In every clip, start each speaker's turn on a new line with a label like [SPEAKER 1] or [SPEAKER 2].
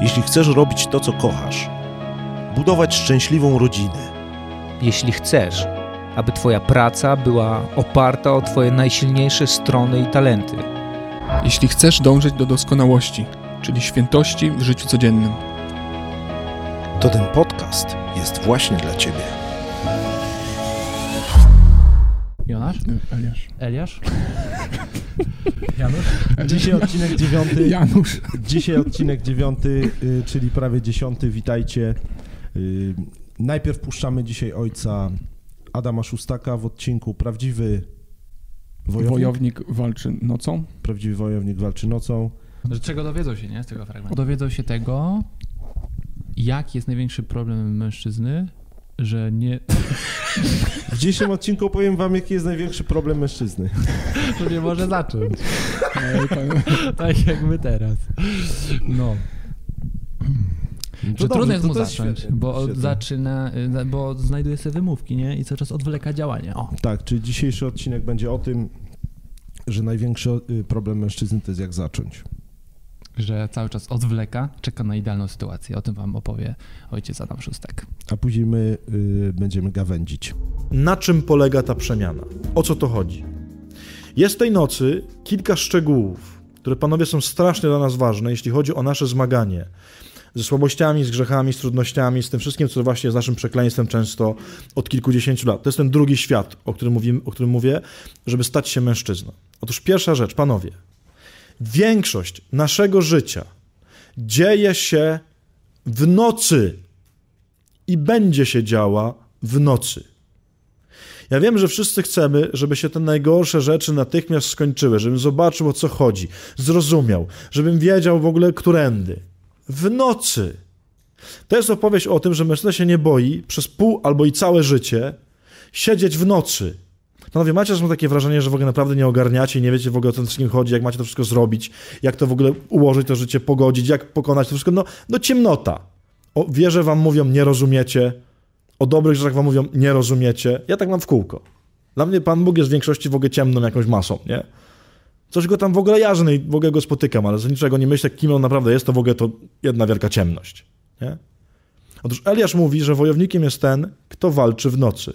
[SPEAKER 1] Jeśli chcesz robić to, co kochasz, budować szczęśliwą rodzinę,
[SPEAKER 2] jeśli chcesz, aby Twoja praca była oparta o Twoje najsilniejsze strony i talenty,
[SPEAKER 3] Jeśli chcesz dążyć do doskonałości, czyli świętości w życiu codziennym.
[SPEAKER 1] to ten podcast jest właśnie dla Ciebie.
[SPEAKER 4] Jonasz?
[SPEAKER 3] Eliasz.
[SPEAKER 4] Eliasz? Janusz?
[SPEAKER 5] Dzisiaj odcinek dziewiąty.
[SPEAKER 3] Janusz.
[SPEAKER 5] Dzisiaj odcinek dziewiąty, y, czyli prawie dziesiąty. Witajcie. Y, Najpierw puszczamy dzisiaj ojca Adama Szustaka w odcinku Prawdziwy wojownik.
[SPEAKER 3] Wojownik walczy nocą.
[SPEAKER 5] Prawdziwy wojownik walczy nocą.
[SPEAKER 4] Że czego dowiedzą się, nie? Z tego fragmentu. Dowiedzą się tego, jaki jest największy problem mężczyzny, że nie...
[SPEAKER 5] W dzisiejszym odcinku opowiem wam, jaki jest największy problem mężczyzny.
[SPEAKER 4] To nie może zacząć.
[SPEAKER 3] Ej, pan-
[SPEAKER 4] tak jak my teraz. No. Że
[SPEAKER 5] dobrze,
[SPEAKER 4] trudno jest mu zacząć,
[SPEAKER 5] świetne,
[SPEAKER 4] bo
[SPEAKER 5] świetne.
[SPEAKER 4] zaczyna, bo znajduje sobie wymówki, nie? I cały czas odwleka działanie. O.
[SPEAKER 5] Tak, czyli dzisiejszy odcinek będzie o tym, że największy y, problem mężczyzny to jest jak zacząć.
[SPEAKER 4] Że cały czas odwleka, czeka na idealną sytuację. O tym wam opowie ojciec Adam Szóstek.
[SPEAKER 5] A później my y, będziemy gawędzić.
[SPEAKER 6] Na czym polega ta przemiana? O co to chodzi? Jest tej nocy kilka szczegółów, które panowie są strasznie dla nas ważne, jeśli chodzi o nasze zmaganie ze słabościami, z grzechami, z trudnościami, z tym wszystkim, co właśnie jest naszym przekleństwem często od kilkudziesięciu lat. To jest ten drugi świat, o którym, mówimy, o którym mówię, żeby stać się mężczyzną. Otóż pierwsza rzecz, panowie, większość naszego życia dzieje się w nocy i będzie się działa w nocy. Ja wiem, że wszyscy chcemy, żeby się te najgorsze rzeczy natychmiast skończyły, żebym zobaczył o co chodzi, zrozumiał, żebym wiedział w ogóle którędy. W nocy. To jest opowieść o tym, że mężczyzna się nie boi przez pół albo i całe życie siedzieć w nocy. Panowie, macie czasem takie wrażenie, że w ogóle naprawdę nie ogarniacie i nie wiecie w ogóle o co wszystkim chodzi, jak macie to wszystko zrobić, jak to w ogóle ułożyć to życie, pogodzić, jak pokonać to wszystko. No, no ciemnota. O wierze wam mówią, nie rozumiecie. O dobrych rzeczach wam mówią, nie rozumiecie. Ja tak mam w kółko. Dla mnie Pan Bóg jest w większości w ogóle ciemną jakąś masą, nie? Coś go tam w ogóle jarzę i w ogóle go spotykam, ale z niczego nie myślę, kim on naprawdę jest, to w ogóle to jedna wielka ciemność, nie? Otóż Eliasz mówi, że wojownikiem jest ten, kto walczy w nocy.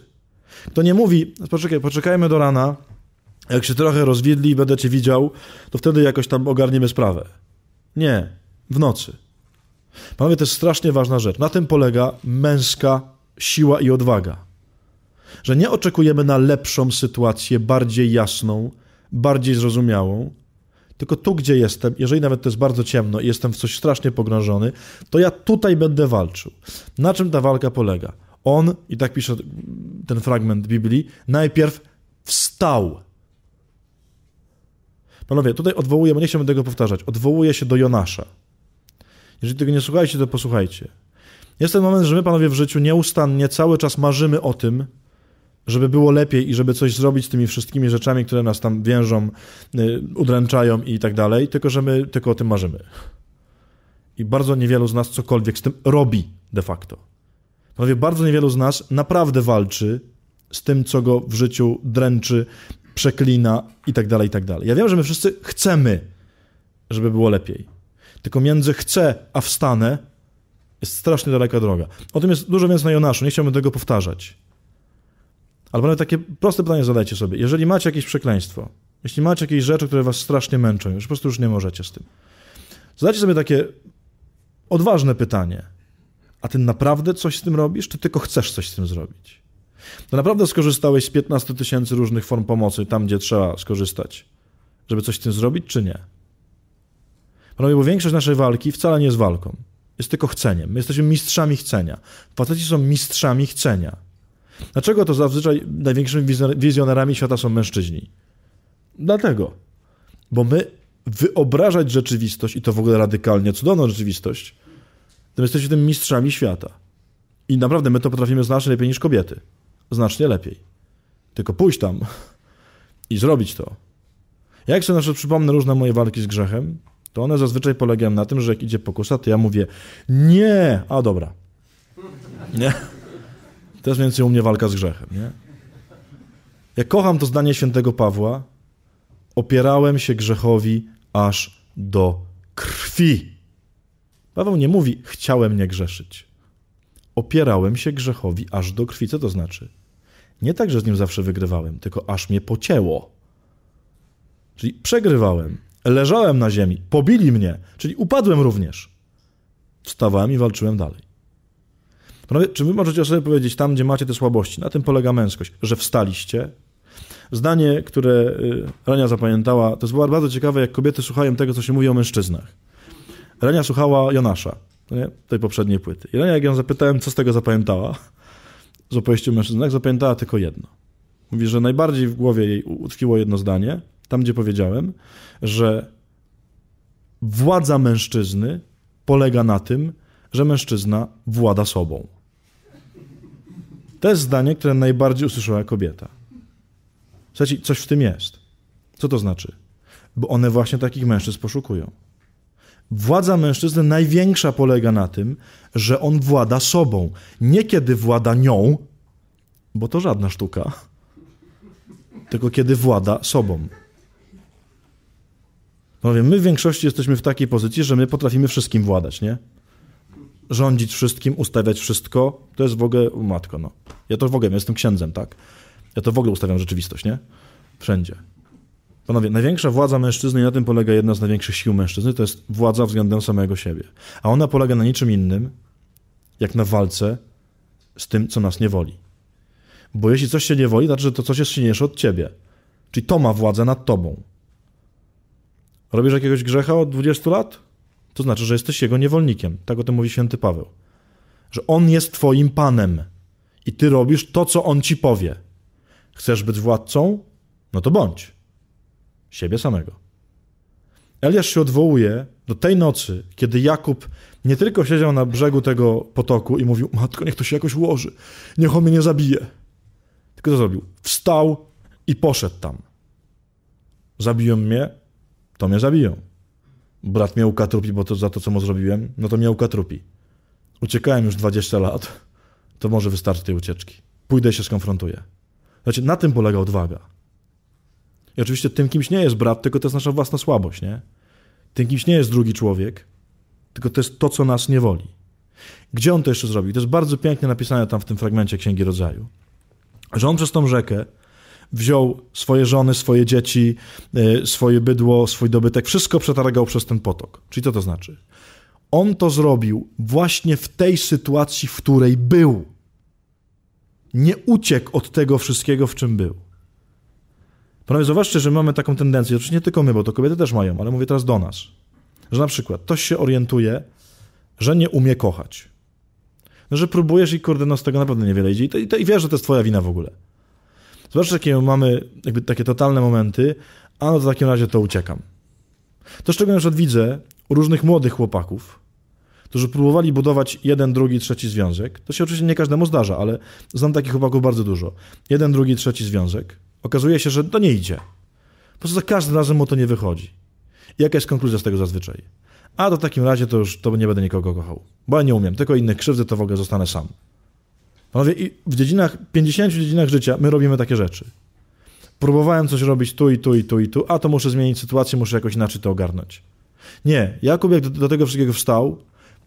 [SPEAKER 6] Kto nie mówi, poczekaj, poczekajmy do rana, jak się trochę rozwidli i będę cię widział, to wtedy jakoś tam ogarniemy sprawę. Nie, w nocy. Panowie, to jest strasznie ważna rzecz. Na tym polega męska siła i odwaga. Że nie oczekujemy na lepszą sytuację, bardziej jasną, bardziej zrozumiałą, tylko tu, gdzie jestem, jeżeli nawet to jest bardzo ciemno i jestem w coś strasznie pogrążony, to ja tutaj będę walczył. Na czym ta walka polega? On, i tak pisze ten fragment Biblii, najpierw wstał. Panowie, tutaj odwołuję, bo nie chciałbym tego powtarzać, odwołuję się do Jonasza. Jeżeli tego nie słuchajcie, to posłuchajcie. Jest ten moment, że my, panowie, w życiu nieustannie cały czas marzymy o tym, żeby było lepiej i żeby coś zrobić z tymi wszystkimi rzeczami, które nas tam więżą, y, udręczają i tak dalej, tylko że my tylko o tym marzymy. I bardzo niewielu z nas cokolwiek z tym robi de facto. Panowie, bardzo niewielu z nas naprawdę walczy z tym, co go w życiu dręczy, przeklina i tak dalej, i tak. Ja wiem, że my wszyscy chcemy, żeby było lepiej. Tylko między chcę a wstanę jest strasznie daleka droga. O tym jest dużo więcej na Jonaszu, nie chciałbym tego powtarzać. Ale panowie, takie proste pytanie zadajcie sobie. Jeżeli macie jakieś przekleństwo, jeśli macie jakieś rzeczy, które was strasznie męczą, już po prostu już nie możecie z tym. Zadajcie sobie takie odważne pytanie. A ty naprawdę coś z tym robisz, czy tylko chcesz coś z tym zrobić? To naprawdę skorzystałeś z 15 tysięcy różnych form pomocy tam, gdzie trzeba skorzystać, żeby coś z tym zrobić, czy nie? Panowie, bo większość naszej walki wcale nie jest walką. Jest tylko chceniem. My jesteśmy mistrzami chcenia. Faceci są mistrzami chcenia. Dlaczego to zazwyczaj największymi wizjo- wizjonerami świata są mężczyźni? Dlatego. Bo my wyobrażać rzeczywistość, i to w ogóle radykalnie cudowną rzeczywistość, to my jesteśmy tym mistrzami świata. I naprawdę my to potrafimy znacznie lepiej niż kobiety. Znacznie lepiej. Tylko pójść tam i zrobić to. Jak sobie na przykład przypomnę różne moje walki z grzechem, to one zazwyczaj polegają na tym, że jak idzie pokusa, to ja mówię nie, a dobra. Nie? To jest więcej u mnie walka z grzechem, nie? Ja kocham to zdanie świętego Pawła. Opierałem się grzechowi aż do krwi. Paweł nie mówi, chciałem nie grzeszyć. Opierałem się grzechowi aż do krwi. Co to znaczy? Nie tak, że z nim zawsze wygrywałem, tylko aż mnie pocięło. Czyli przegrywałem, leżałem na ziemi, pobili mnie, czyli upadłem również. Wstawałem i walczyłem dalej. Panowie, czy wy możecie sobie powiedzieć, tam gdzie macie te słabości, na tym polega męskość, że wstaliście? Zdanie, które y, Rania zapamiętała, to jest bardzo ciekawe, jak kobiety słuchają tego, co się mówi o mężczyznach. Rania słuchała Jonasza, nie? tej poprzedniej płyty. I Rania, jak ją zapytałem, co z tego zapamiętała, z opowieści o mężczyznach, zapamiętała tylko jedno. Mówi, że najbardziej w głowie jej utkwiło jedno zdanie, tam gdzie powiedziałem, że władza mężczyzny polega na tym, że mężczyzna włada sobą. To jest zdanie, które najbardziej usłyszała kobieta. Słuchajcie, coś w tym jest. Co to znaczy? Bo one właśnie takich mężczyzn poszukują. Władza mężczyzny największa polega na tym, że on włada sobą. Nie kiedy włada nią, bo to żadna sztuka, tylko kiedy włada sobą. No wiem, my w większości jesteśmy w takiej pozycji, że my potrafimy wszystkim władać, nie? Rządzić wszystkim, ustawiać wszystko, to jest w ogóle, matko, no. Ja to w ogóle, ja jestem księdzem, tak? Ja to w ogóle ustawiam rzeczywistość, nie? Wszędzie. Panowie, największa władza mężczyzny, i na tym polega jedna z największych sił mężczyzny, to jest władza względem samego siebie. A ona polega na niczym innym, jak na walce z tym, co nas nie woli. Bo jeśli coś się nie woli, to znaczy, że to coś jest silniejsze od ciebie. Czyli to ma władzę nad tobą. Robisz jakiegoś grzecha od 20 lat? To znaczy, że jesteś jego niewolnikiem. Tak o tym mówi święty Paweł. Że on jest twoim panem i ty robisz to, co on ci powie. Chcesz być władcą? No to bądź. Siebie samego. Eliasz się odwołuje do tej nocy, kiedy Jakub nie tylko siedział na brzegu tego potoku i mówił: Matko, niech to się jakoś ułoży, niech on mnie nie zabije. Tylko co zrobił? Wstał i poszedł tam. Zabiją mnie, to mnie zabiją. Brat mnie ukatrupi, bo to za to, co mu zrobiłem, no to mnie ukatrupi. Uciekałem już 20 lat, to może wystarczy tej ucieczki. Pójdę i się skonfrontuję. Znaczy, na tym polega odwaga. I oczywiście tym kimś nie jest brat, tylko to jest nasza własna słabość, nie? Tym kimś nie jest drugi człowiek, tylko to jest to, co nas nie woli. Gdzie on to jeszcze zrobił? To jest bardzo pięknie napisane tam w tym fragmencie Księgi Rodzaju. Że on przez tą rzekę wziął swoje żony, swoje dzieci, y, swoje bydło, swój dobytek, wszystko przetargał przez ten potok. Czyli co to znaczy? On to zrobił właśnie w tej sytuacji, w której był. Nie uciekł od tego wszystkiego, w czym był. Panowie, zobaczcie, że mamy taką tendencję, oczywiście nie tylko my, bo to kobiety też mają, ale mówię teraz do nas, że na przykład ktoś się orientuje, że nie umie kochać. No, że próbujesz i kurde, no z tego naprawdę niewiele idzie i, to, i, to, i wiesz, że to jest twoja wina w ogóle. Zobaczcie, jakie mamy jakby takie totalne momenty, a no to w takim razie to uciekam. To, z czego na widzę u różnych młodych chłopaków, którzy próbowali budować jeden, drugi, trzeci związek. To się oczywiście nie każdemu zdarza, ale znam takich chłopaków bardzo dużo. Jeden, drugi, trzeci związek. Okazuje się, że to nie idzie. Po prostu za każdym razem mu to nie wychodzi. I jaka jest konkluzja z tego zazwyczaj? A to w takim razie to już to nie będę nikogo kochał. Bo ja nie umiem, tylko innych krzywdy, to w ogóle zostanę sam. Panowie, i w dziedzinach, 50 dziedzinach życia my robimy takie rzeczy. Próbowałem coś robić tu i tu i tu i tu, a to muszę zmienić sytuację, muszę jakoś inaczej to ogarnąć. Nie, Jakub jak do, do tego wszystkiego wstał,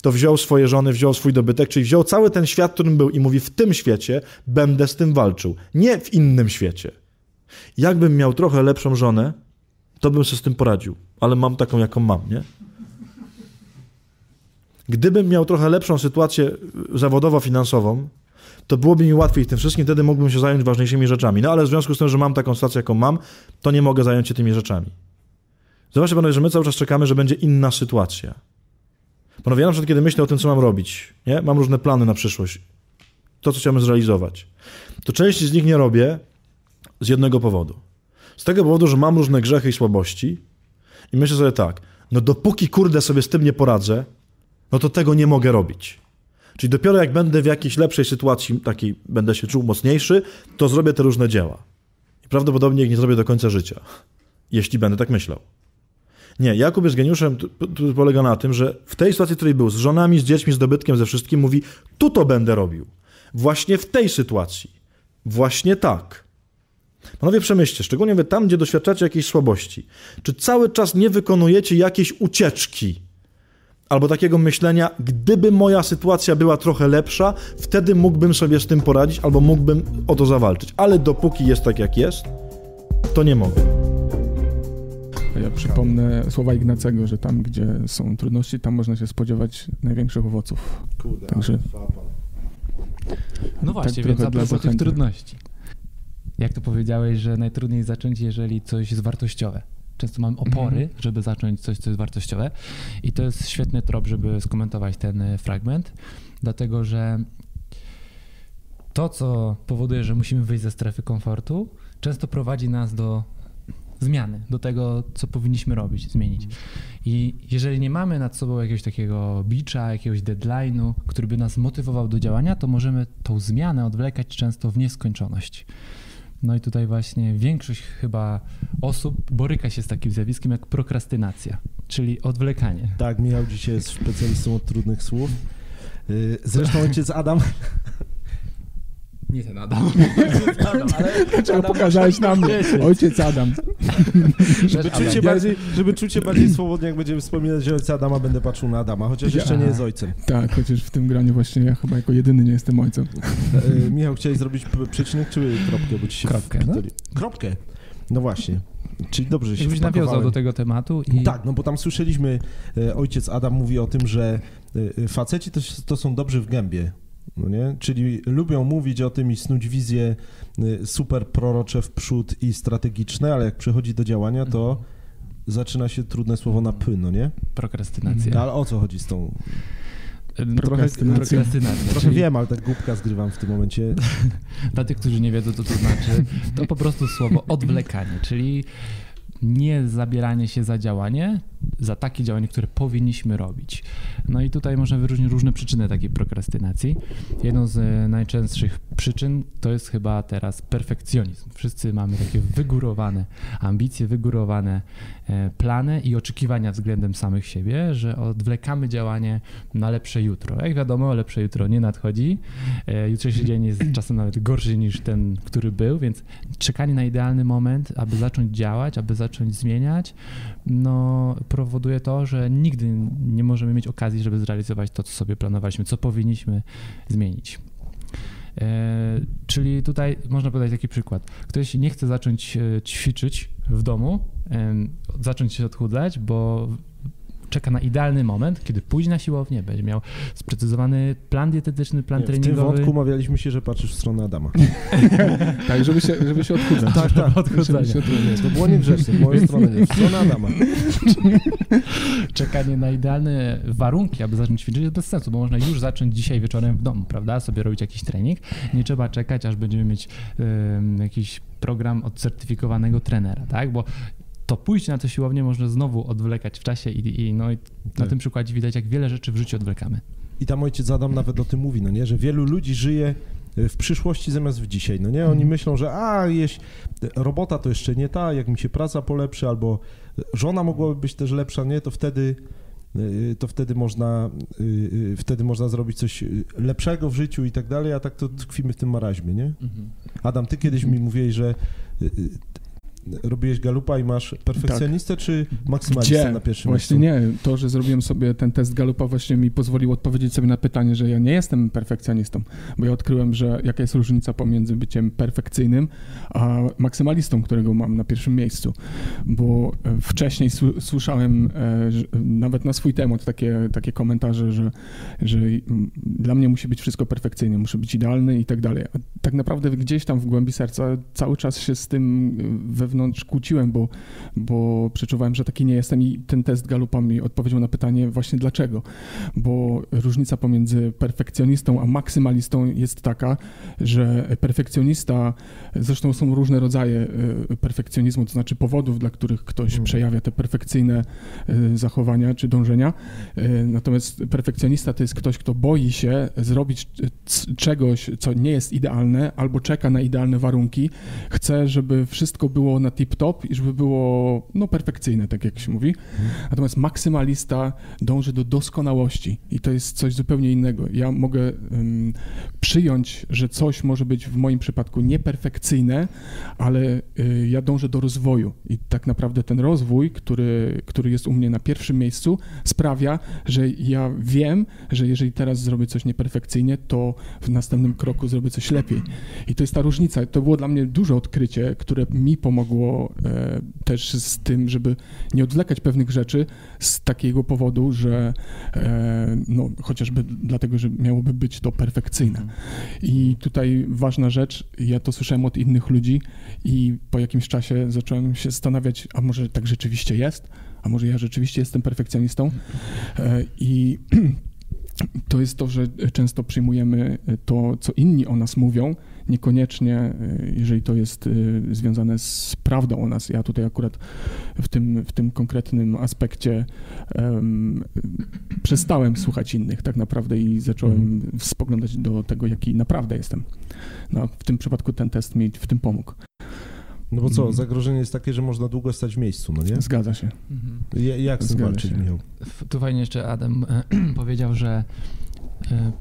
[SPEAKER 6] to wziął swoje żony, wziął swój dobytek, czyli wziął cały ten świat, którym był i mówi, w tym świecie będę z tym walczył, nie w innym świecie. Jakbym miał trochę lepszą żonę, to bym sobie z tym poradził, ale mam taką, jaką mam, nie? Gdybym miał trochę lepszą sytuację zawodowo-finansową, to byłoby mi łatwiej tym wszystkim, wtedy mógłbym się zająć ważniejszymi rzeczami. No ale w związku z tym, że mam taką sytuację, jaką mam, to nie mogę zająć się tymi rzeczami. Zobaczcie panowie, że my cały czas czekamy, że będzie inna sytuacja. Panowie, ja na przykład kiedy myślę o tym, co mam robić, nie? mam różne plany na przyszłość, to, co chciałbym zrealizować, to części z nich nie robię z jednego powodu. Z tego powodu, że mam różne grzechy i słabości i myślę sobie tak, no dopóki kurde sobie z tym nie poradzę, no to tego nie mogę robić. Czyli dopiero jak będę w jakiejś lepszej sytuacji, takiej będę się czuł mocniejszy, to zrobię te różne dzieła. I prawdopodobnie ich nie zrobię do końca życia, jeśli będę tak myślał. Nie, Jakub jest geniuszem, który polega na tym, że w tej sytuacji, w której był, z żonami, z dziećmi, z dobytkiem, ze wszystkim, mówi, tu to będę robił. Właśnie w tej sytuacji. Właśnie tak. Panowie, przemyślcie, szczególnie wy tam, gdzie doświadczacie jakiejś słabości. Czy cały czas nie wykonujecie jakiejś ucieczki? albo takiego myślenia, gdyby moja sytuacja była trochę lepsza, wtedy mógłbym sobie z tym poradzić, albo mógłbym o to zawalczyć. Ale dopóki jest tak, jak jest, to nie mogę.
[SPEAKER 3] Ja przypomnę słowa Ignacego, że tam, gdzie są trudności, tam można się spodziewać największych owoców.
[SPEAKER 5] Kurde,
[SPEAKER 3] Także-
[SPEAKER 4] No właśnie,
[SPEAKER 3] Tak
[SPEAKER 4] więc a
[SPEAKER 3] dla
[SPEAKER 4] propos tych trudności. Jak to powiedziałeś, że najtrudniej zacząć, jeżeli coś jest wartościowe. Często mam opory,
[SPEAKER 3] Mhm.
[SPEAKER 4] żeby zacząć coś, co jest wartościowe. I to jest świetny trop, żeby skomentować ten e, fragment, dlatego że to, co powoduje, że musimy wyjść ze strefy komfortu, często prowadzi nas do zmiany, do tego, co powinniśmy robić, zmienić. I jeżeli nie mamy nad sobą jakiegoś takiego bicza, jakiegoś deadline'u, który by nas motywował do działania, to możemy tą zmianę odwlekać często w nieskończoność. No i tutaj właśnie większość chyba osób boryka się z takim zjawiskiem jak prokrastynacja, czyli odwlekanie.
[SPEAKER 5] Tak, Michał dzisiaj jest specjalistą od trudnych słów. Y, Zresztą ojciec Adam,
[SPEAKER 4] Nie ten Adam.
[SPEAKER 3] Dlaczego pokazałeś na mnie? Ojciec Adam.
[SPEAKER 5] żeby czuć, się bardziej, żeby czuć się bardziej swobodnie, jak będziemy wspominać że ojca Adama, będę patrzył na Adama, chociaż jeszcze nie jest ojcem.
[SPEAKER 3] Tak, chociaż w tym graniu właśnie ja chyba jako jedyny nie jestem ojcem.
[SPEAKER 5] Y, Michał, chciałeś zrobić przecinek czy kropkę? Bo ci się
[SPEAKER 4] Kropkę, no.
[SPEAKER 5] Kropkę? No właśnie. Czyli dobrze, się
[SPEAKER 4] Jakbyś nawiązał do tego tematu i
[SPEAKER 5] Tak, no bo tam słyszeliśmy, e, ojciec Adam mówi o tym, że e, faceci to, to są dobrzy w gębie, no nie? Czyli lubią mówić o tym i snuć wizje e, super prorocze w przód i strategiczne, ale jak przychodzi do działania, to zaczyna się trudne słowo na py, no nie?
[SPEAKER 4] prokrastynacja.
[SPEAKER 5] No, ale o co chodzi z tą... Trochę,
[SPEAKER 3] Prokrastynacja.
[SPEAKER 5] Trochę
[SPEAKER 4] czyli
[SPEAKER 5] wiem, ale tak głupka zgrywam w tym momencie.
[SPEAKER 4] Dla tych, którzy nie wiedzą, co to znaczy, to po prostu słowo odwlekanie, czyli nie zabieranie się za działanie, za takie działanie, które powinniśmy robić. No i tutaj można wyróżnić różne przyczyny takiej prokrastynacji. Jedną z e, najczęstszych przyczyn to jest chyba teraz perfekcjonizm. Wszyscy mamy takie wygórowane ambicje, wygórowane e, plany i oczekiwania względem samych siebie, że odwlekamy działanie na lepsze jutro. Jak wiadomo, lepsze jutro nie nadchodzi. E, Jutrzejszy dzień jest czasem nawet gorszy niż ten, który był, więc czekanie na idealny moment, aby zacząć działać, aby zacząć zmieniać, no powoduje to, że nigdy nie możemy mieć okazji, żeby zrealizować to, co sobie planowaliśmy, co powinniśmy zmienić. E, czyli tutaj można podać taki przykład. Ktoś nie chce zacząć e, ćwiczyć w domu, zacząć się odchudzać, bo czeka na idealny moment, kiedy pójdzie na siłownię, będzie miał sprecyzowany plan dietetyczny, plan
[SPEAKER 5] Nie, w tym
[SPEAKER 4] treningowy.
[SPEAKER 5] wątku umawialiśmy się, że patrzysz w stronę Adama.
[SPEAKER 3] Tak, żeby się, żeby się odchudzać.
[SPEAKER 5] Tak, tak.
[SPEAKER 3] Żeby się.
[SPEAKER 5] To było niegrzeczne, w moją stronę nie, w stronę Adama.
[SPEAKER 4] czekanie na idealne warunki, aby zacząć ćwiczyć jest bez sensu, bo można już zacząć dzisiaj wieczorem w domu, prawda? Sobie robić jakiś trening. Nie trzeba czekać, aż będziemy mieć em, jakiś program od certyfikowanego trenera, tak? Bo to pójście na tę siłownię można znowu odwlekać w czasie i, i, no, i na
[SPEAKER 5] Tak.
[SPEAKER 4] tym przykładzie widać, jak wiele rzeczy w życiu odwlekamy.
[SPEAKER 5] I tam ojciec Adam nawet o tym mówi, no nie, że wielu ludzi żyje w przyszłości zamiast w dzisiaj, no nie? Oni
[SPEAKER 4] Mhm.
[SPEAKER 5] myślą, że a, jeś, robota to jeszcze nie ta, jak mi się praca polepszy, albo żona mogłaby być też lepsza, nie? To wtedy y, to wtedy można, wtedy można zrobić coś lepszego w życiu i tak dalej, a tak to tkwimy w tym maraźmie, nie? Adam, ty kiedyś mi mówiłeś, że robiłeś galupa i masz perfekcjonistę czy maksymalistę
[SPEAKER 3] Gdzie?
[SPEAKER 5] na pierwszym
[SPEAKER 3] Właśnie
[SPEAKER 5] miejscu?
[SPEAKER 3] nie. To, że zrobiłem sobie ten test Galupa właśnie mi pozwoliło odpowiedzieć sobie na pytanie, że ja nie jestem perfekcjonistą, bo ja odkryłem, że jaka jest różnica pomiędzy byciem perfekcyjnym a maksymalistą, którego mam na pierwszym miejscu. Bo e, wcześniej słyszałem e, nawet na swój temat takie, takie komentarze, że, że dla mnie musi być wszystko perfekcyjne, muszę być idealny i tak dalej. A tak naprawdę gdzieś tam w głębi serca cały czas się z tym e, wewnątrz kłóciłem, bo, bo przeczuwałem, że taki nie jestem i ten test Galupa mi odpowiedział na pytanie właśnie dlaczego. Bo różnica pomiędzy perfekcjonistą a maksymalistą jest taka, że perfekcjonista, zresztą są różne rodzaje e, perfekcjonizmu, to znaczy powodów, dla których ktoś
[SPEAKER 5] Mm.
[SPEAKER 3] przejawia te perfekcyjne e, zachowania czy dążenia. E, Natomiast perfekcjonista to jest ktoś, kto boi się zrobić czegoś, co nie jest idealne, albo czeka na idealne warunki, chce, żeby wszystko było na tip-top i żeby było no, perfekcyjne, tak jak się mówi. Natomiast maksymalista dąży do doskonałości i to jest coś zupełnie innego. Ja mogę ym, przyjąć, że coś może być w moim przypadku nieperfekcyjne, ale y, ja dążę do rozwoju i tak naprawdę ten rozwój, który, który jest u mnie na pierwszym miejscu, sprawia, że ja wiem, że jeżeli teraz zrobię coś nieperfekcyjnie, to w następnym kroku zrobię coś lepiej. I to jest ta różnica. To było dla mnie duże odkrycie, które mi pomogło e, też z tym, żeby nie odwlekać pewnych rzeczy z takiego powodu, że e, no, chociażby dlatego, że miałoby być to perfekcyjne. I tutaj ważna rzecz, ja to słyszałem od innych ludzi i po jakimś czasie zacząłem się zastanawiać, a może tak rzeczywiście jest? A może ja rzeczywiście jestem perfekcjonistą? E, I to jest to, że często przyjmujemy to, co inni o nas mówią, niekoniecznie, e, jeżeli to jest e, związane z prawdą o nas. Ja tutaj akurat w tym, w tym konkretnym aspekcie um, przestałem słuchać innych tak naprawdę i zacząłem spoglądać do tego, jaki naprawdę jestem. No, w tym przypadku ten test mi w tym pomógł.
[SPEAKER 5] No bo co,
[SPEAKER 3] Mhm.
[SPEAKER 5] zagrożenie jest takie, że można długo stać w miejscu, no nie?
[SPEAKER 3] Zgadza się.
[SPEAKER 4] Mhm.
[SPEAKER 5] Ja- Jak z tym
[SPEAKER 3] Zgadza
[SPEAKER 5] walczyć,
[SPEAKER 3] się.
[SPEAKER 5] Michał?
[SPEAKER 4] Tu fajnie jeszcze Adam powiedział, że e,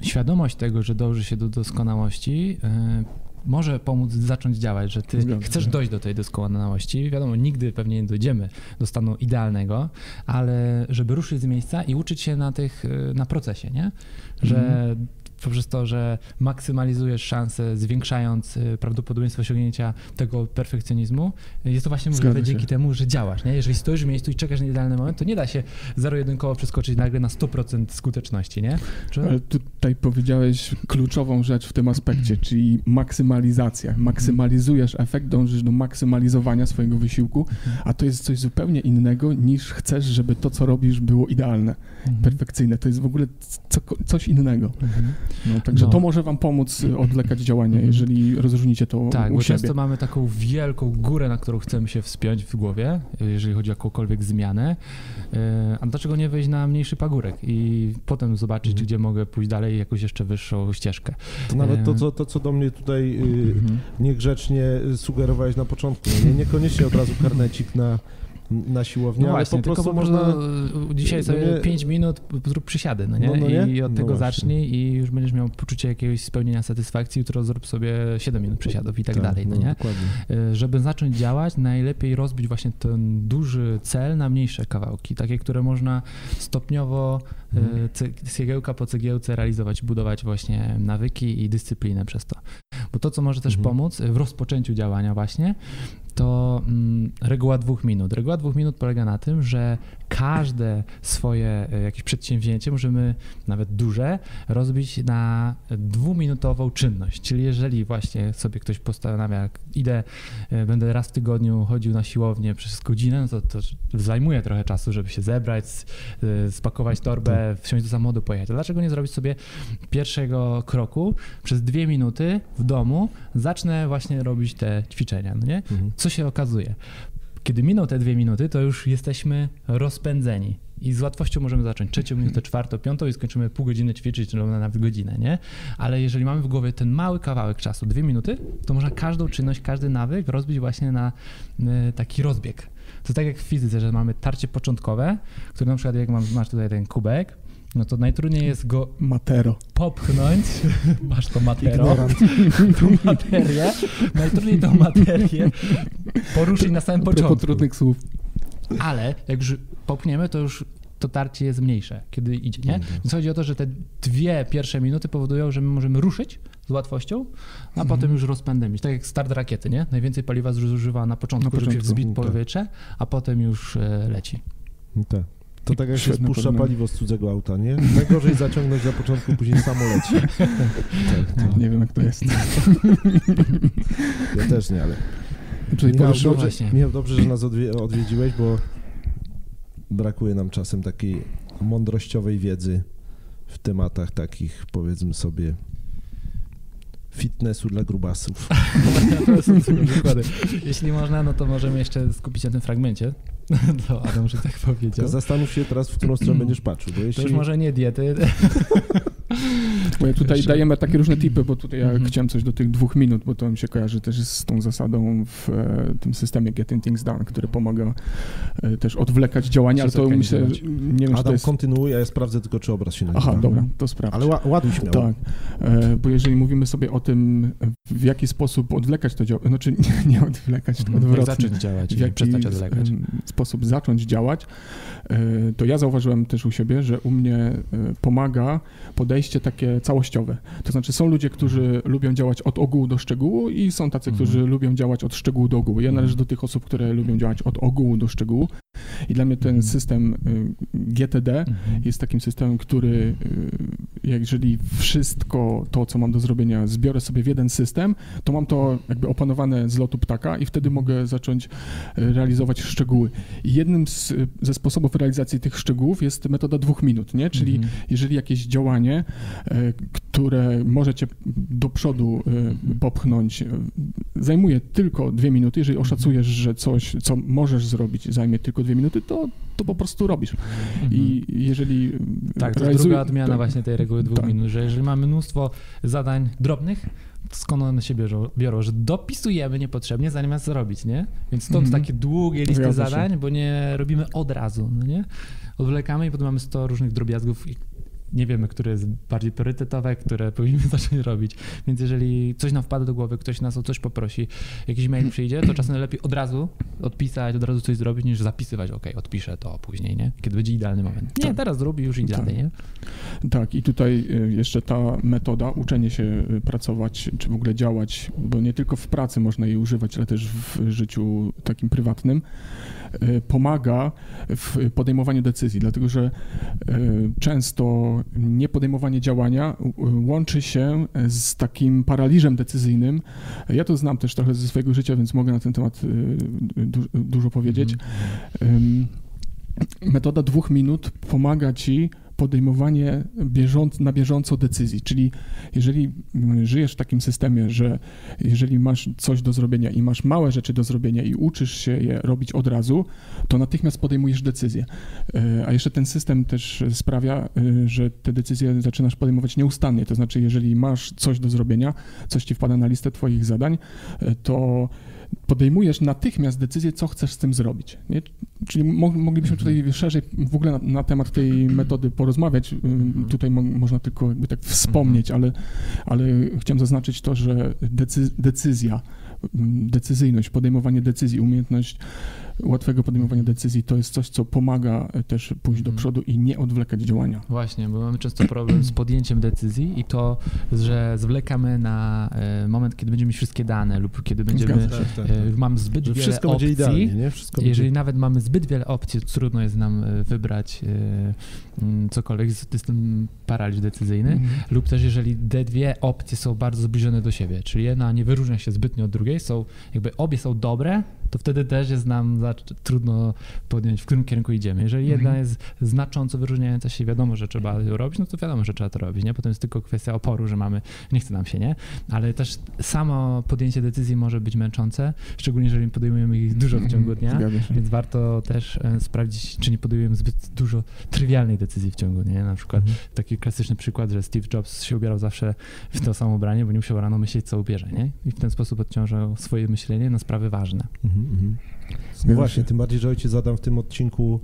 [SPEAKER 4] świadomość tego, że dąży się do doskonałości, e, może pomóc zacząć działać, że ty
[SPEAKER 3] Zgadza
[SPEAKER 4] chcesz dojść do tej doskonałości. Wiadomo, nigdy pewnie nie dojdziemy do stanu idealnego, ale żeby ruszyć z miejsca i uczyć się na tych, e, na procesie, nie? Że
[SPEAKER 3] Mhm.
[SPEAKER 4] Poprzez to, że maksymalizujesz szanse, zwiększając e, prawdopodobieństwo osiągnięcia tego perfekcjonizmu, jest to właśnie możliwe dzięki temu, że działasz, nie? Jeżeli stoisz w miejscu i czekasz na idealny moment, to nie da się zero-jedynkowo przeskoczyć nagle na 100% skuteczności, nie? Czy...
[SPEAKER 3] Ale tutaj powiedziałeś kluczową rzecz w tym aspekcie, czyli maksymalizacja. Maksymalizujesz efekt, dążysz do maksymalizowania swojego wysiłku, a to jest coś zupełnie innego niż chcesz, żeby to, co robisz, było idealne,
[SPEAKER 4] Mhm.
[SPEAKER 3] perfekcyjne. To jest w ogóle co, coś innego.
[SPEAKER 4] Mhm.
[SPEAKER 3] No, także
[SPEAKER 4] No.
[SPEAKER 3] to może wam pomóc y, odwlekać działanie, jeżeli rozróżnicie to
[SPEAKER 4] Tak,
[SPEAKER 3] u
[SPEAKER 4] bo
[SPEAKER 3] siebie.
[SPEAKER 4] często mamy taką wielką górę, na którą chcemy się wspiąć w głowie, jeżeli chodzi o jakąkolwiek zmianę. E, A dlaczego nie wejść na mniejszy pagórek i potem zobaczyć,
[SPEAKER 5] Mhm.
[SPEAKER 4] gdzie mogę pójść dalej, jakąś jeszcze wyższą ścieżkę.
[SPEAKER 5] To nawet to,
[SPEAKER 4] E,
[SPEAKER 5] co, to, co do mnie tutaj y,
[SPEAKER 4] Mhm.
[SPEAKER 5] niegrzecznie sugerowałeś na początku. Nie, niekoniecznie od razu karnecik na, na siłownię,
[SPEAKER 4] No
[SPEAKER 5] ale
[SPEAKER 4] właśnie,
[SPEAKER 5] po prostu
[SPEAKER 4] tylko po
[SPEAKER 5] można...
[SPEAKER 4] prostu e, dzisiaj
[SPEAKER 5] no
[SPEAKER 4] sobie
[SPEAKER 5] nie-
[SPEAKER 4] 5 minut zrób przysiady, no nie?
[SPEAKER 5] No, no nie?
[SPEAKER 4] I od
[SPEAKER 5] No
[SPEAKER 4] tego
[SPEAKER 5] właśnie.
[SPEAKER 4] zacznij i już będziesz miał poczucie jakiegoś spełnienia satysfakcji, jutro zrób sobie 7 minut przysiadów i tak, dalej, no nie?
[SPEAKER 5] Dokładnie.
[SPEAKER 4] Y, Żeby zacząć działać, najlepiej rozbić właśnie ten duży cel na mniejsze kawałki, takie, które można stopniowo y, ce- cegiełka po cegiełce realizować, budować właśnie nawyki i dyscyplinę przez to. Bo to, co może też
[SPEAKER 5] Mhm.
[SPEAKER 4] pomóc w rozpoczęciu działania właśnie, to mm, reguła dwóch minut. Reguła dwóch minut polega na tym, że każde swoje e, jakieś przedsięwzięcie możemy, nawet duże, rozbić na dwuminutową czynność. Czyli jeżeli właśnie sobie ktoś postanawia, idę, e, będę raz w tygodniu chodził na siłownię przez godzinę, no to, to zajmuje trochę czasu, żeby się zebrać, e, spakować torbę, wsiąść do samochodu, pojechać. A dlaczego nie zrobić sobie pierwszego kroku przez dwie minuty w domu, zacznę właśnie robić te ćwiczenia, no nie?
[SPEAKER 5] Mhm.
[SPEAKER 4] Co się okazuje? Kiedy miną te dwie minuty, to już jesteśmy rozpędzeni. I z łatwością możemy zacząć trzecią minutę, czwartą, piątą i skończymy pół godziny ćwiczyć, czy nawet godzinę, nie? Ale jeżeli mamy w głowie ten mały kawałek czasu, dwie minuty, to można każdą czynność, każdy nawyk rozbić właśnie na y, taki rozbieg. To tak jak w fizyce, że mamy tarcie początkowe, które na przykład jak masz tutaj ten kubek, no to najtrudniej jest go
[SPEAKER 3] Matero.
[SPEAKER 4] popchnąć, masz to matero, tą materię, najtrudniej tą materię poruszyć na samym
[SPEAKER 3] Po
[SPEAKER 4] początku.
[SPEAKER 3] trudnych słów.
[SPEAKER 4] Ale jak już popchniemy, to już to tarcie jest mniejsze, kiedy idzie, nie?
[SPEAKER 5] Mhm.
[SPEAKER 4] Więc chodzi o to, że te dwie pierwsze minuty powodują, że my możemy ruszyć z łatwością, a
[SPEAKER 3] Mhm.
[SPEAKER 4] potem już rozpędem iść. Tak jak start rakiety, nie? Najwięcej paliwa zużywa na początku,
[SPEAKER 3] Na
[SPEAKER 4] żeby się
[SPEAKER 3] początku,
[SPEAKER 4] wzbić
[SPEAKER 5] tak.
[SPEAKER 4] powietrze, a potem już e, leci.
[SPEAKER 5] Tak. To tak jak się spuszcza paliwo z cudzego auta, nie? Najgorzej zaciągnąć na początku, później samo leci. Tak, tak.
[SPEAKER 3] Nie wiem, jak to jest.
[SPEAKER 5] Ja też nie, ale...
[SPEAKER 3] Tutaj
[SPEAKER 5] Michał,
[SPEAKER 3] poruszył,
[SPEAKER 5] dobrze. Michał, dobrze, że nas odwie, odwiedziłeś, bo brakuje nam czasem takiej mądrościowej wiedzy w tematach takich, powiedzmy sobie, fitnessu dla grubasów.
[SPEAKER 4] Jeśli można, no to możemy jeszcze skupić się na tym fragmencie. To Adam już tak powiedział.
[SPEAKER 5] Zastanów się teraz, w którą stronę będziesz patrzył, bo
[SPEAKER 4] To
[SPEAKER 5] jeśli...
[SPEAKER 4] już może nie diety.
[SPEAKER 3] Bo ja tutaj
[SPEAKER 4] Jeszcze-
[SPEAKER 3] dajemy takie różne tipy, bo tutaj ja
[SPEAKER 4] Mhm.
[SPEAKER 3] chciałem coś do tych dwóch minut, bo to mi się kojarzy też z tą zasadą w e, tym systemie Getting Things Done, który pomaga e, też odwlekać działania, ale to myślę,
[SPEAKER 4] działać.
[SPEAKER 3] nie wiem, czy to
[SPEAKER 5] Adam
[SPEAKER 3] jest...
[SPEAKER 5] kontynuuje, a ja sprawdzę tylko, czy obraz się nagrywa.
[SPEAKER 3] Aha, dobra, to sprawdź.
[SPEAKER 5] Ale ła- ładuj śmiało.
[SPEAKER 3] Tak, e, bo jeżeli mówimy sobie o tym, w jaki sposób odwlekać to działanie, znaczy nie, nie odwlekać, tylko
[SPEAKER 4] Mhm. Jak
[SPEAKER 3] odwrotnie.
[SPEAKER 4] zacząć działać
[SPEAKER 3] w jaki
[SPEAKER 4] przestać odwlekać.
[SPEAKER 3] sposób zacząć działać, e, to ja zauważyłem też u siebie, że u mnie e, pomaga podejście takie całościowe. To znaczy są ludzie, którzy lubią działać od ogółu do szczegółu i są tacy,
[SPEAKER 4] Mhm.
[SPEAKER 3] którzy lubią działać od szczegółu do ogółu. Ja należę do tych osób, które lubią działać od ogółu do szczegółu i dla mnie ten
[SPEAKER 4] Mhm.
[SPEAKER 3] system y, GTD
[SPEAKER 4] Mhm.
[SPEAKER 3] jest takim systemem, który y, jeżeli wszystko to, co mam do zrobienia, zbiorę sobie w jeden system, to mam to jakby opanowane z lotu ptaka i wtedy mogę zacząć y, realizować szczegóły. I jednym z, ze sposobów realizacji tych szczegółów jest metoda dwóch minut, nie? Czyli
[SPEAKER 4] Mhm.
[SPEAKER 3] jeżeli jakieś działanie, które możecie do przodu e, popchnąć, zajmuje tylko dwie minuty, jeżeli oszacujesz, że coś, co możesz zrobić, zajmie tylko dwie minuty, to, to po prostu robisz.
[SPEAKER 4] Mhm.
[SPEAKER 3] I jeżeli
[SPEAKER 4] Tak, to jest
[SPEAKER 3] realizuj-
[SPEAKER 4] druga odmiana
[SPEAKER 3] tak.
[SPEAKER 4] właśnie tej reguły dwóch
[SPEAKER 3] Tak.
[SPEAKER 4] minut, że jeżeli mamy mnóstwo zadań drobnych, to skąd one się biorą, biorą, że dopisujemy niepotrzebnie, zamiast zrobić, nie? Więc stąd
[SPEAKER 3] Mhm.
[SPEAKER 4] takie długie listy
[SPEAKER 3] Zgadza się.
[SPEAKER 4] zadań, bo nie robimy od razu, no nie? Odwlekamy i potem mamy 100 różnych drobiazgów nie wiemy, które jest bardziej priorytetowe, które powinniśmy zacząć robić. Więc jeżeli coś nam wpada do głowy, ktoś nas o coś poprosi, jakiś mail przyjdzie, to czasem lepiej od razu odpisać, od razu coś zrobić, niż zapisywać, ok, odpiszę to później, nie? Kiedy będzie idealny moment. Nie,
[SPEAKER 3] Tak.
[SPEAKER 4] teraz zrób i już idzie
[SPEAKER 3] Tak.
[SPEAKER 4] dalej, nie?
[SPEAKER 3] Tak, i tutaj y, jeszcze ta metoda, uczenie się y, pracować, czy w ogóle działać, bo nie tylko w pracy można jej używać, ale też w życiu takim prywatnym, y, pomaga w podejmowaniu decyzji, dlatego że często niepodejmowanie działania łączy się z takim paraliżem decyzyjnym. Ja to znam też trochę ze swojego życia, więc mogę na ten temat du- dużo powiedzieć. Ym, Metoda dwóch minut pomaga ci podejmowanie bieżąc, na bieżąco decyzji, czyli jeżeli mm, żyjesz w takim systemie, że jeżeli masz coś do zrobienia i masz małe rzeczy do zrobienia i uczysz się je robić od razu, to natychmiast podejmujesz decyzję. E, A jeszcze ten system też sprawia, e, że te decyzje zaczynasz podejmować nieustannie, to znaczy jeżeli masz coś do zrobienia, coś ci wpada na listę twoich zadań, e, to podejmujesz natychmiast decyzję, co chcesz z tym zrobić. Nie? Czyli mo- moglibyśmy tutaj szerzej w ogóle na, na temat tej metody porozmawiać. Ym, Tutaj mo- można tylko jakby tak wspomnieć, ale, ale chciałem zaznaczyć to, że decy- decyzja, ym, decyzyjność, podejmowanie decyzji, umiejętność łatwego podejmowania decyzji to jest coś, co pomaga e, też pójść do
[SPEAKER 4] Mhm.
[SPEAKER 3] przodu i nie odwlekać działania.
[SPEAKER 4] Właśnie, bo mamy często problem z podjęciem decyzji i to, że zwlekamy na e, moment, kiedy będziemy mieć wszystkie dane lub kiedy będziemy,
[SPEAKER 3] Zgadza
[SPEAKER 5] Tak, tak, tak.
[SPEAKER 4] e, mamy zbyt
[SPEAKER 5] Że
[SPEAKER 4] wiele
[SPEAKER 5] wszystko
[SPEAKER 4] opcji.
[SPEAKER 5] będzie idealnie, nie? Wszystko
[SPEAKER 4] Jeżeli
[SPEAKER 5] będzie...
[SPEAKER 4] nawet mamy zbyt wiele opcji, to trudno jest nam e, wybrać e, cokolwiek, jest jest ten paraliż decyzyjny.
[SPEAKER 3] Mhm.
[SPEAKER 4] Lub też jeżeli te dwie opcje są bardzo zbliżone do siebie, czyli jedna nie wyróżnia się zbytnio od drugiej, są jakby obie są dobre, to wtedy też jest nam trudno podjąć, w którym kierunku idziemy. Jeżeli jedna
[SPEAKER 3] Mhm.
[SPEAKER 4] jest znacząco wyróżniająca się, wiadomo, że trzeba ją robić, no to wiadomo, że trzeba to robić, nie? Potem jest tylko kwestia oporu, że mamy, nie chce nam się, nie? Ale też samo podjęcie decyzji może być męczące, szczególnie jeżeli podejmujemy ich dużo w ciągu dnia. Więc warto też e, sprawdzić, czy nie podejmujemy zbyt dużo trywialnej decyzji w ciągu dnia. Na przykład
[SPEAKER 5] Mhm.
[SPEAKER 4] taki klasyczny przykład, że Steve Jobs się ubierał zawsze w to samo ubranie, bo nie musiał rano myśleć, co ubierze, nie? I w ten sposób odciążał swoje myślenie na sprawy ważne.
[SPEAKER 5] Mhm, mhm. No właśnie, tym bardziej, że ojciec Adam w tym odcinku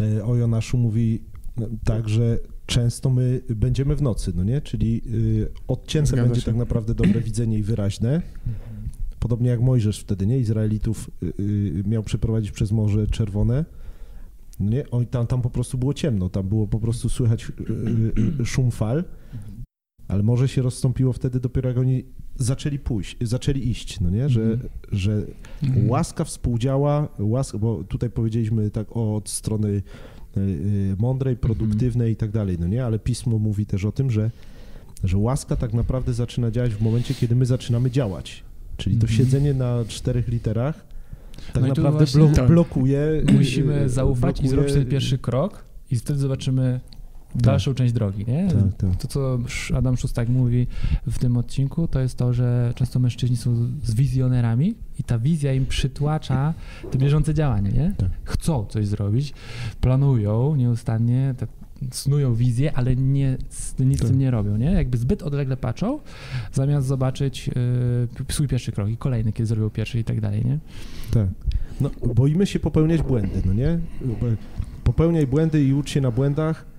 [SPEAKER 5] e, o Jonaszu mówi e, tak, że często my będziemy w nocy, no nie? Czyli y, odcięte
[SPEAKER 3] Zgadza
[SPEAKER 5] będzie
[SPEAKER 3] się.
[SPEAKER 5] tak naprawdę dobre widzenie i wyraźne. Podobnie jak Mojżesz wtedy, nie? Izraelitów miał przeprowadzić przez Morze Czerwone. No nie? Oj, tam, tam po prostu było ciemno, tam było po prostu słychać szum fal, ale morze się rozstąpiło wtedy dopiero jak oni zaczęli pójść, zaczęli iść, no nie? Że,
[SPEAKER 4] Mhm.
[SPEAKER 5] że
[SPEAKER 3] Mhm.
[SPEAKER 5] Łaska współdziała, łaska, bo tutaj powiedzieliśmy tak od strony y, y, mądrej, produktywnej i tak dalej, no nie? Ale pismo mówi też o tym, że, że łaska tak naprawdę zaczyna działać w momencie, kiedy my zaczynamy działać. Czyli to
[SPEAKER 4] Mhm.
[SPEAKER 5] siedzenie na czterech literach tak
[SPEAKER 4] No i
[SPEAKER 5] naprawdę
[SPEAKER 4] właśnie-
[SPEAKER 3] Tak.
[SPEAKER 5] blokuje. y,
[SPEAKER 4] Musimy
[SPEAKER 5] y,
[SPEAKER 4] zaufać i
[SPEAKER 5] blokuje-
[SPEAKER 4] zrobić ten pierwszy krok i wtedy zobaczymy dalszą część drogi, nie?
[SPEAKER 5] Tak, tak.
[SPEAKER 4] To, co Adam Szustak mówi w tym odcinku, to jest to, że często mężczyźni są z wizjonerami i ta wizja im przytłacza te bieżące działanie, nie?
[SPEAKER 5] Tak.
[SPEAKER 4] Chcą coś zrobić, planują nieustannie, te snują wizję, ale nie, nic z
[SPEAKER 5] Tak.
[SPEAKER 4] tym nie robią, nie? Jakby zbyt odlegle patrzą, zamiast zobaczyć y, swój pierwszy krok i kolejny, kiedy zrobią pierwszy i tak dalej, nie?
[SPEAKER 5] Tak. No, boimy się popełniać błędy, no nie? Popełniaj błędy i ucz się na błędach.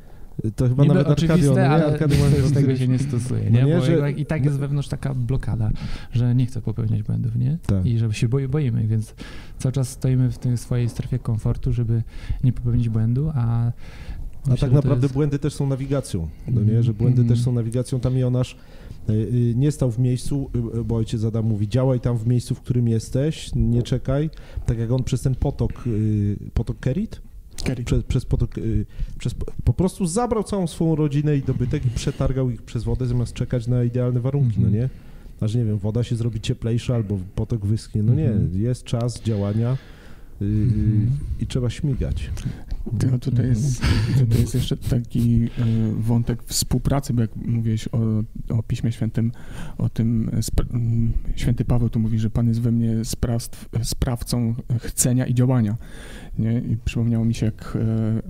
[SPEAKER 5] To chyba
[SPEAKER 4] Niby
[SPEAKER 5] nawet no
[SPEAKER 4] oczywiste,
[SPEAKER 5] nie?
[SPEAKER 4] ale
[SPEAKER 5] Arkadio ma-
[SPEAKER 4] z tego się nie stosuje,
[SPEAKER 5] No
[SPEAKER 4] nie?
[SPEAKER 5] nie,
[SPEAKER 4] Bo
[SPEAKER 5] że-
[SPEAKER 4] i tak jest wewnątrz taka blokada, że nie chcę popełniać błędów, nie?
[SPEAKER 5] Tak.
[SPEAKER 4] I żeby się boi, boimy, więc cały czas stoimy w tej swojej strefie komfortu, żeby nie popełnić błędu, a
[SPEAKER 5] A
[SPEAKER 4] myślę,
[SPEAKER 5] tak
[SPEAKER 4] że
[SPEAKER 5] naprawdę
[SPEAKER 4] jest-
[SPEAKER 5] błędy też są nawigacją, no nie? Że błędy
[SPEAKER 3] Mhm.
[SPEAKER 5] też są nawigacją. Tam Jonasz y, y, nie stał w miejscu, y, bo ojciec Adam mówi, działaj tam w miejscu, w którym jesteś, nie czekaj. Tak jak on przez ten potok, potok Kerit? Przez, przez potok, y, przez, po prostu zabrał całą swoją rodzinę i dobytek i przetargał ich przez wodę, zamiast czekać na idealne warunki,
[SPEAKER 4] Mhm.
[SPEAKER 5] no nie? Aż nie wiem, woda się zrobi cieplejsza albo potok wyschnie. No nie,
[SPEAKER 3] Mhm.
[SPEAKER 5] jest czas działania y,
[SPEAKER 3] Mhm.
[SPEAKER 5] i trzeba śmigać.
[SPEAKER 3] To, tutaj, jest, tutaj jest jeszcze taki e, wątek współpracy, bo jak mówiłeś o, o Piśmie Świętym, o tym m, święty Paweł tu mówi, że Pan jest we mnie sprawstw, sprawcą chcenia i działania. Nie? I przypomniało mi się, jak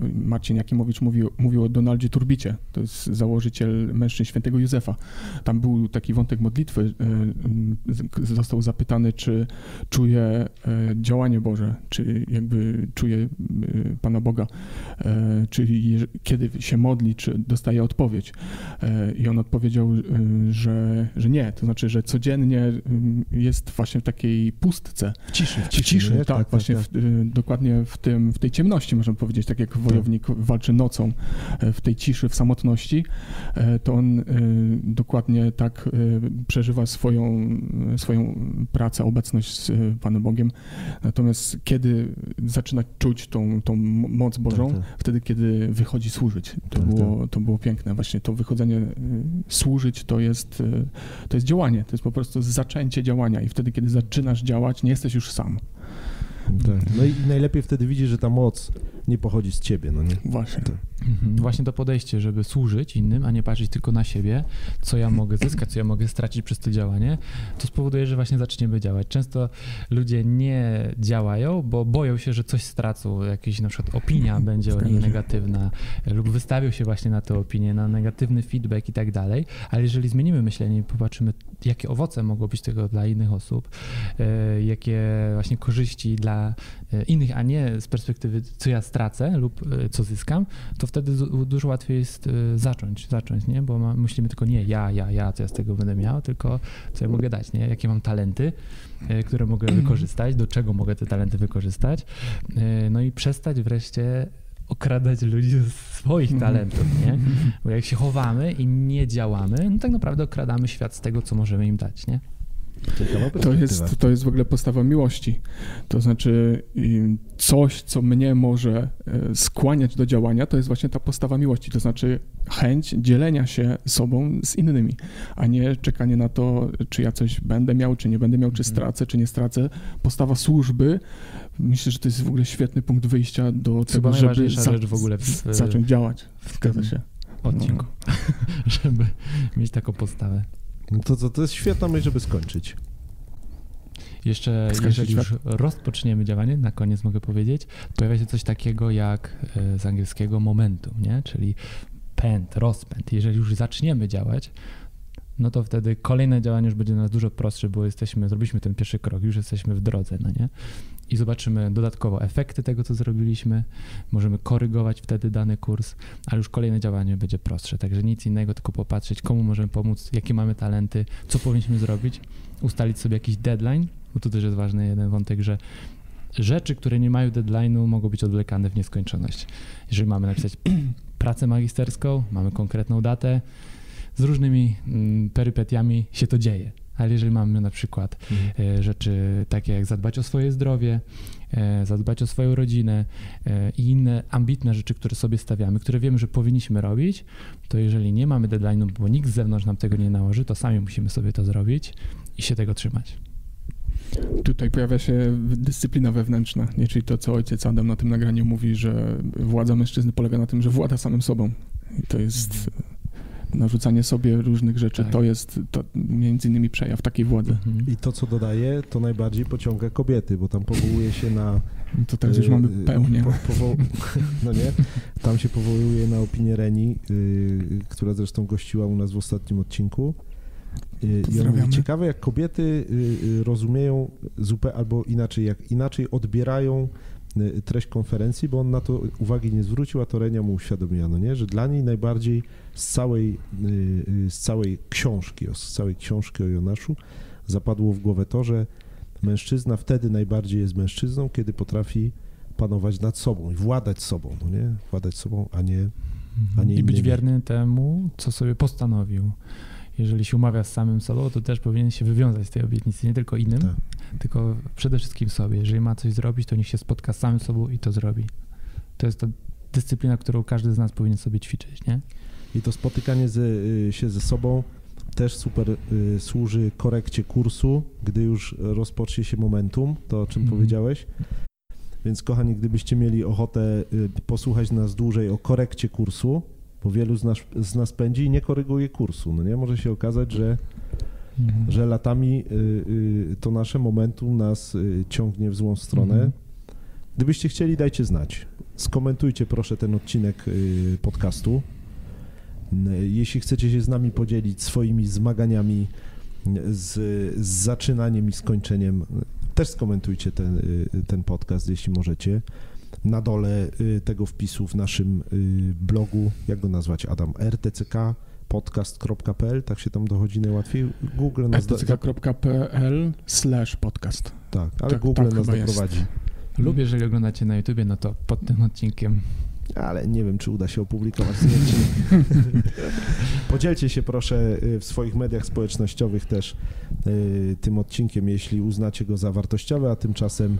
[SPEAKER 3] e, Marcin Jakimowicz mówił, mówił o Donaldzie Turbicie, to jest założyciel mężczyzn świętego Józefa. Tam był taki wątek modlitwy, e, został zapytany, czy czuje e, działanie Boże, czy jakby czuje e, Pana Boga, e, czyli jeż- kiedy się modli, czy dostaje odpowiedź. E, I on odpowiedział, e, że, że nie, to znaczy, że codziennie mm, jest właśnie w takiej pustce,
[SPEAKER 5] W ciszy, w
[SPEAKER 3] w ciszy,
[SPEAKER 5] nie?
[SPEAKER 3] tak, właśnie W, y, dokładnie w, tym, w tej ciemności, można powiedzieć, tak jak wojownik walczy nocą, e, w tej ciszy, w samotności, e, to on y, dokładnie tak y, przeżywa swoją, swoją pracę, obecność z Panem Bogiem. Natomiast kiedy zaczyna czuć tą, tą moc Bożą,
[SPEAKER 5] Tak,
[SPEAKER 3] wtedy, kiedy wychodzi służyć. To,
[SPEAKER 5] Tak,
[SPEAKER 3] było, to było piękne. Właśnie to wychodzenie y, służyć to jest, y, to jest działanie, to jest po prostu zaczęcie działania i wtedy, kiedy zaczynasz działać, nie jesteś już sam.
[SPEAKER 5] Tak. No i najlepiej wtedy widzisz, że ta moc nie pochodzi z ciebie, no nie?
[SPEAKER 3] Właśnie.
[SPEAKER 4] Mhm. Właśnie to podejście, żeby służyć innym, a nie patrzeć tylko na siebie, co ja mogę zyskać, co ja mogę stracić przez to działanie, to spowoduje, że właśnie zaczniemy działać. Często ludzie nie działają, bo boją się, że coś stracą, jakaś na przykład opinia będzie o
[SPEAKER 3] się.
[SPEAKER 4] negatywna lub wystawią się właśnie na tę opinię, na negatywny feedback i tak dalej, ale jeżeli zmienimy myślenie i popatrzymy, jakie owoce mogą być tego dla innych osób, e, jakie właśnie korzyści dla e, innych, a nie z perspektywy, co ja stracę lub e, co zyskam, to wtedy du- dużo łatwiej jest e, zacząć, zacząć, nie? Bo ma, myślimy tylko nie ja, ja, ja, co ja z tego będę miał, tylko co ja mogę dać, nie? Jakie mam talenty, e, które mogę wykorzystać, do czego mogę te talenty wykorzystać, no i przestać wreszcie okradać ludzi ze swoich
[SPEAKER 3] Mhm.
[SPEAKER 4] talentów, nie? Bo jak się chowamy i nie działamy, no tak naprawdę okradamy świat z tego, co możemy im dać, nie?
[SPEAKER 3] To jest, to jest w ogóle postawa miłości. To znaczy coś, co mnie może e, skłaniać do działania, to jest właśnie ta postawa miłości. To znaczy chęć dzielenia się sobą z innymi, a nie czekanie na to, czy ja coś będę miał, czy nie będę miał, czy
[SPEAKER 4] Mhm.
[SPEAKER 3] stracę, czy nie stracę. Postawa służby, myślę, że to jest w ogóle świetny punkt wyjścia do
[SPEAKER 4] chyba
[SPEAKER 3] tego, żeby
[SPEAKER 4] najważniejsza
[SPEAKER 3] za-
[SPEAKER 4] rzecz w ogóle w,
[SPEAKER 3] zacząć działać.
[SPEAKER 4] w
[SPEAKER 3] Zgadza się.
[SPEAKER 4] odcinku, żeby mieć taką postawę.
[SPEAKER 5] No To, to, to jest świetna myśl, żeby skończyć.
[SPEAKER 4] Jeszcze,
[SPEAKER 3] Skończyć
[SPEAKER 4] jeżeli już rozpoczniemy działanie, na koniec mogę powiedzieć, pojawia się coś takiego jak e, z angielskiego momentum, nie? czyli pęd, rozpęd. Jeżeli już zaczniemy działać, no to wtedy kolejne działanie już będzie dla nas dużo prostsze, bo jesteśmy, zrobiliśmy ten pierwszy krok, już jesteśmy w drodze, no nie? I zobaczymy dodatkowo efekty tego, co zrobiliśmy, możemy korygować wtedy dany kurs, ale już kolejne działanie będzie prostsze. Także nic innego, tylko popatrzeć, komu możemy pomóc, jakie mamy talenty, co powinniśmy zrobić, ustalić sobie jakiś deadline, bo tu też jest ważny jeden wątek, że rzeczy, które nie mają deadline'u, mogą być odwlekane w nieskończoność. Jeżeli mamy napisać pracę magisterską, mamy konkretną datę, z różnymi mm, perypetiami się to dzieje. Ale jeżeli mamy na przykład e, rzeczy takie jak zadbać o swoje zdrowie, e, zadbać o swoją rodzinę e, i inne ambitne rzeczy, które sobie stawiamy, które wiemy, że powinniśmy robić, to jeżeli nie mamy deadline'u, bo nikt z zewnątrz nam tego nie nałoży, to sami musimy sobie to zrobić i się tego trzymać.
[SPEAKER 3] Tutaj pojawia się dyscyplina wewnętrzna, nie? czyli to, co ojciec Adam na tym nagraniu mówi, że władza mężczyzny polega na tym, że włada samym sobą. I to jest narzucanie sobie różnych rzeczy,
[SPEAKER 4] Tak.
[SPEAKER 3] to jest to między innymi przejaw takiej władzy.
[SPEAKER 4] Mhm.
[SPEAKER 5] I to, co dodaje, to najbardziej pociąga kobiety, bo tam powołuje się na...
[SPEAKER 3] To teraz już
[SPEAKER 5] y,
[SPEAKER 3] mamy
[SPEAKER 5] y,
[SPEAKER 3] pełnię.
[SPEAKER 5] Po, powo... no nie? Tam się powołuje na opinię Reni, y, która zresztą gościła u nas w ostatnim odcinku. Y, I on mówi, ciekawe jak kobiety y, y, rozumieją zupełnie, albo inaczej, jak inaczej odbierają treść konferencji, bo on na to uwagi nie zwrócił, a to Renia mu uświadomiła, no nie? że dla niej najbardziej z całej, y, y, z całej książki, o- z całej książki o Jonaszu zapadło w głowę to, że mężczyzna wtedy najbardziej jest mężczyzną, kiedy potrafi panować nad sobą i władać sobą, no nie? Władać sobą, a nie a nie
[SPEAKER 4] I być
[SPEAKER 5] innymi.
[SPEAKER 4] wierny temu, co sobie postanowił. Jeżeli się umawia z samym sobą, to też powinien się wywiązać z tej obietnicy, nie tylko innym,
[SPEAKER 5] Tak.
[SPEAKER 4] tylko przede wszystkim sobie. Jeżeli ma coś zrobić, to niech się spotka z samym sobą i to zrobi. To jest ta dyscyplina, którą każdy z nas powinien sobie ćwiczyć, nie?
[SPEAKER 5] I to spotykanie ze, y, się ze sobą też super y, służy korekcie kursu, gdy już rozpocznie się momentum, to o czym
[SPEAKER 4] Mhm.
[SPEAKER 5] powiedziałeś. Więc kochani, gdybyście mieli ochotę y, posłuchać nas dłużej o korekcie kursu, bo wielu z nas, z nas pędzi i nie koryguje kursu, no nie? Może się okazać, że,
[SPEAKER 4] Mhm.
[SPEAKER 5] że latami y, y, to nasze momentum nas y, ciągnie w złą stronę.
[SPEAKER 4] Mhm.
[SPEAKER 5] Gdybyście chcieli, dajcie znać. Skomentujcie proszę ten odcinek podcastu. Jeśli chcecie się z nami podzielić swoimi zmaganiami z, z zaczynaniem i skończeniem, też skomentujcie ten, ten podcast, jeśli możecie. Na dole y, tego wpisu w naszym y, blogu, jak go nazwać, Adam? rtck podcast.pl, tak się tam dochodzi najłatwiej. Google nas,
[SPEAKER 3] rtck.pl slash podcast.
[SPEAKER 5] tak, ale
[SPEAKER 3] Tak,
[SPEAKER 5] Google
[SPEAKER 3] tak
[SPEAKER 5] nas
[SPEAKER 3] chyba jest.
[SPEAKER 5] doprowadzi.
[SPEAKER 4] Lubię, jeżeli oglądacie na YouTubie, no to pod tym odcinkiem.
[SPEAKER 5] ale nie wiem, czy uda się opublikować zdjęcie. Podzielcie się proszę y, w swoich mediach społecznościowych też tym odcinkiem, jeśli uznacie go za wartościowy, a tymczasem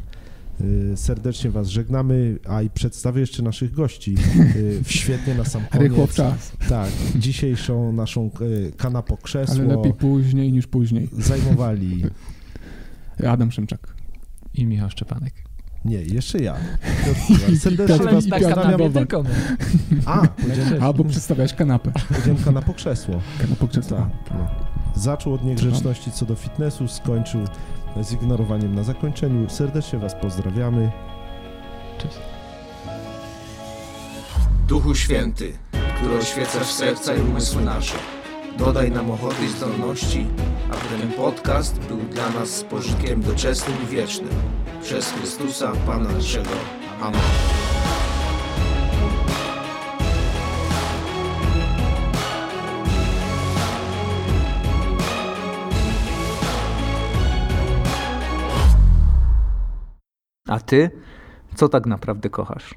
[SPEAKER 5] serdecznie Was żegnamy, a i przedstawię jeszcze naszych gości y, w świetnie na sam koniec.
[SPEAKER 3] Rychło w czas,
[SPEAKER 5] Tak, dzisiejszą naszą y, kanapo krzesło
[SPEAKER 3] ale lepiej później niż później.
[SPEAKER 5] zajmowali,
[SPEAKER 3] Adam Szymczak.
[SPEAKER 4] I Michał Szczepanek.
[SPEAKER 5] nie, jeszcze ja. Serdecznie Was
[SPEAKER 3] tak
[SPEAKER 5] pozdrawiam.
[SPEAKER 3] kanapę
[SPEAKER 4] tylko my.
[SPEAKER 5] A,
[SPEAKER 3] Albo przedstawiałeś kanapę.
[SPEAKER 5] powiedziałem kanapo krzesło.
[SPEAKER 3] Kanapę krzesła.
[SPEAKER 5] Tak. No. Zaczął od niegrzeczności co do fitnessu, skończył z ignorowaniem na zakończeniu. Serdecznie Was pozdrawiamy.
[SPEAKER 4] Cześć.
[SPEAKER 7] Duchu Święty, który oświecasz serca i umysły nasze, dodaj nam ochoty i zdolności, aby ten podcast był dla nas z pożytkiem doczesnym i wiecznym. Przez Chrystusa, Pana naszego. Amen.
[SPEAKER 2] A ty, co tak naprawdę kochasz?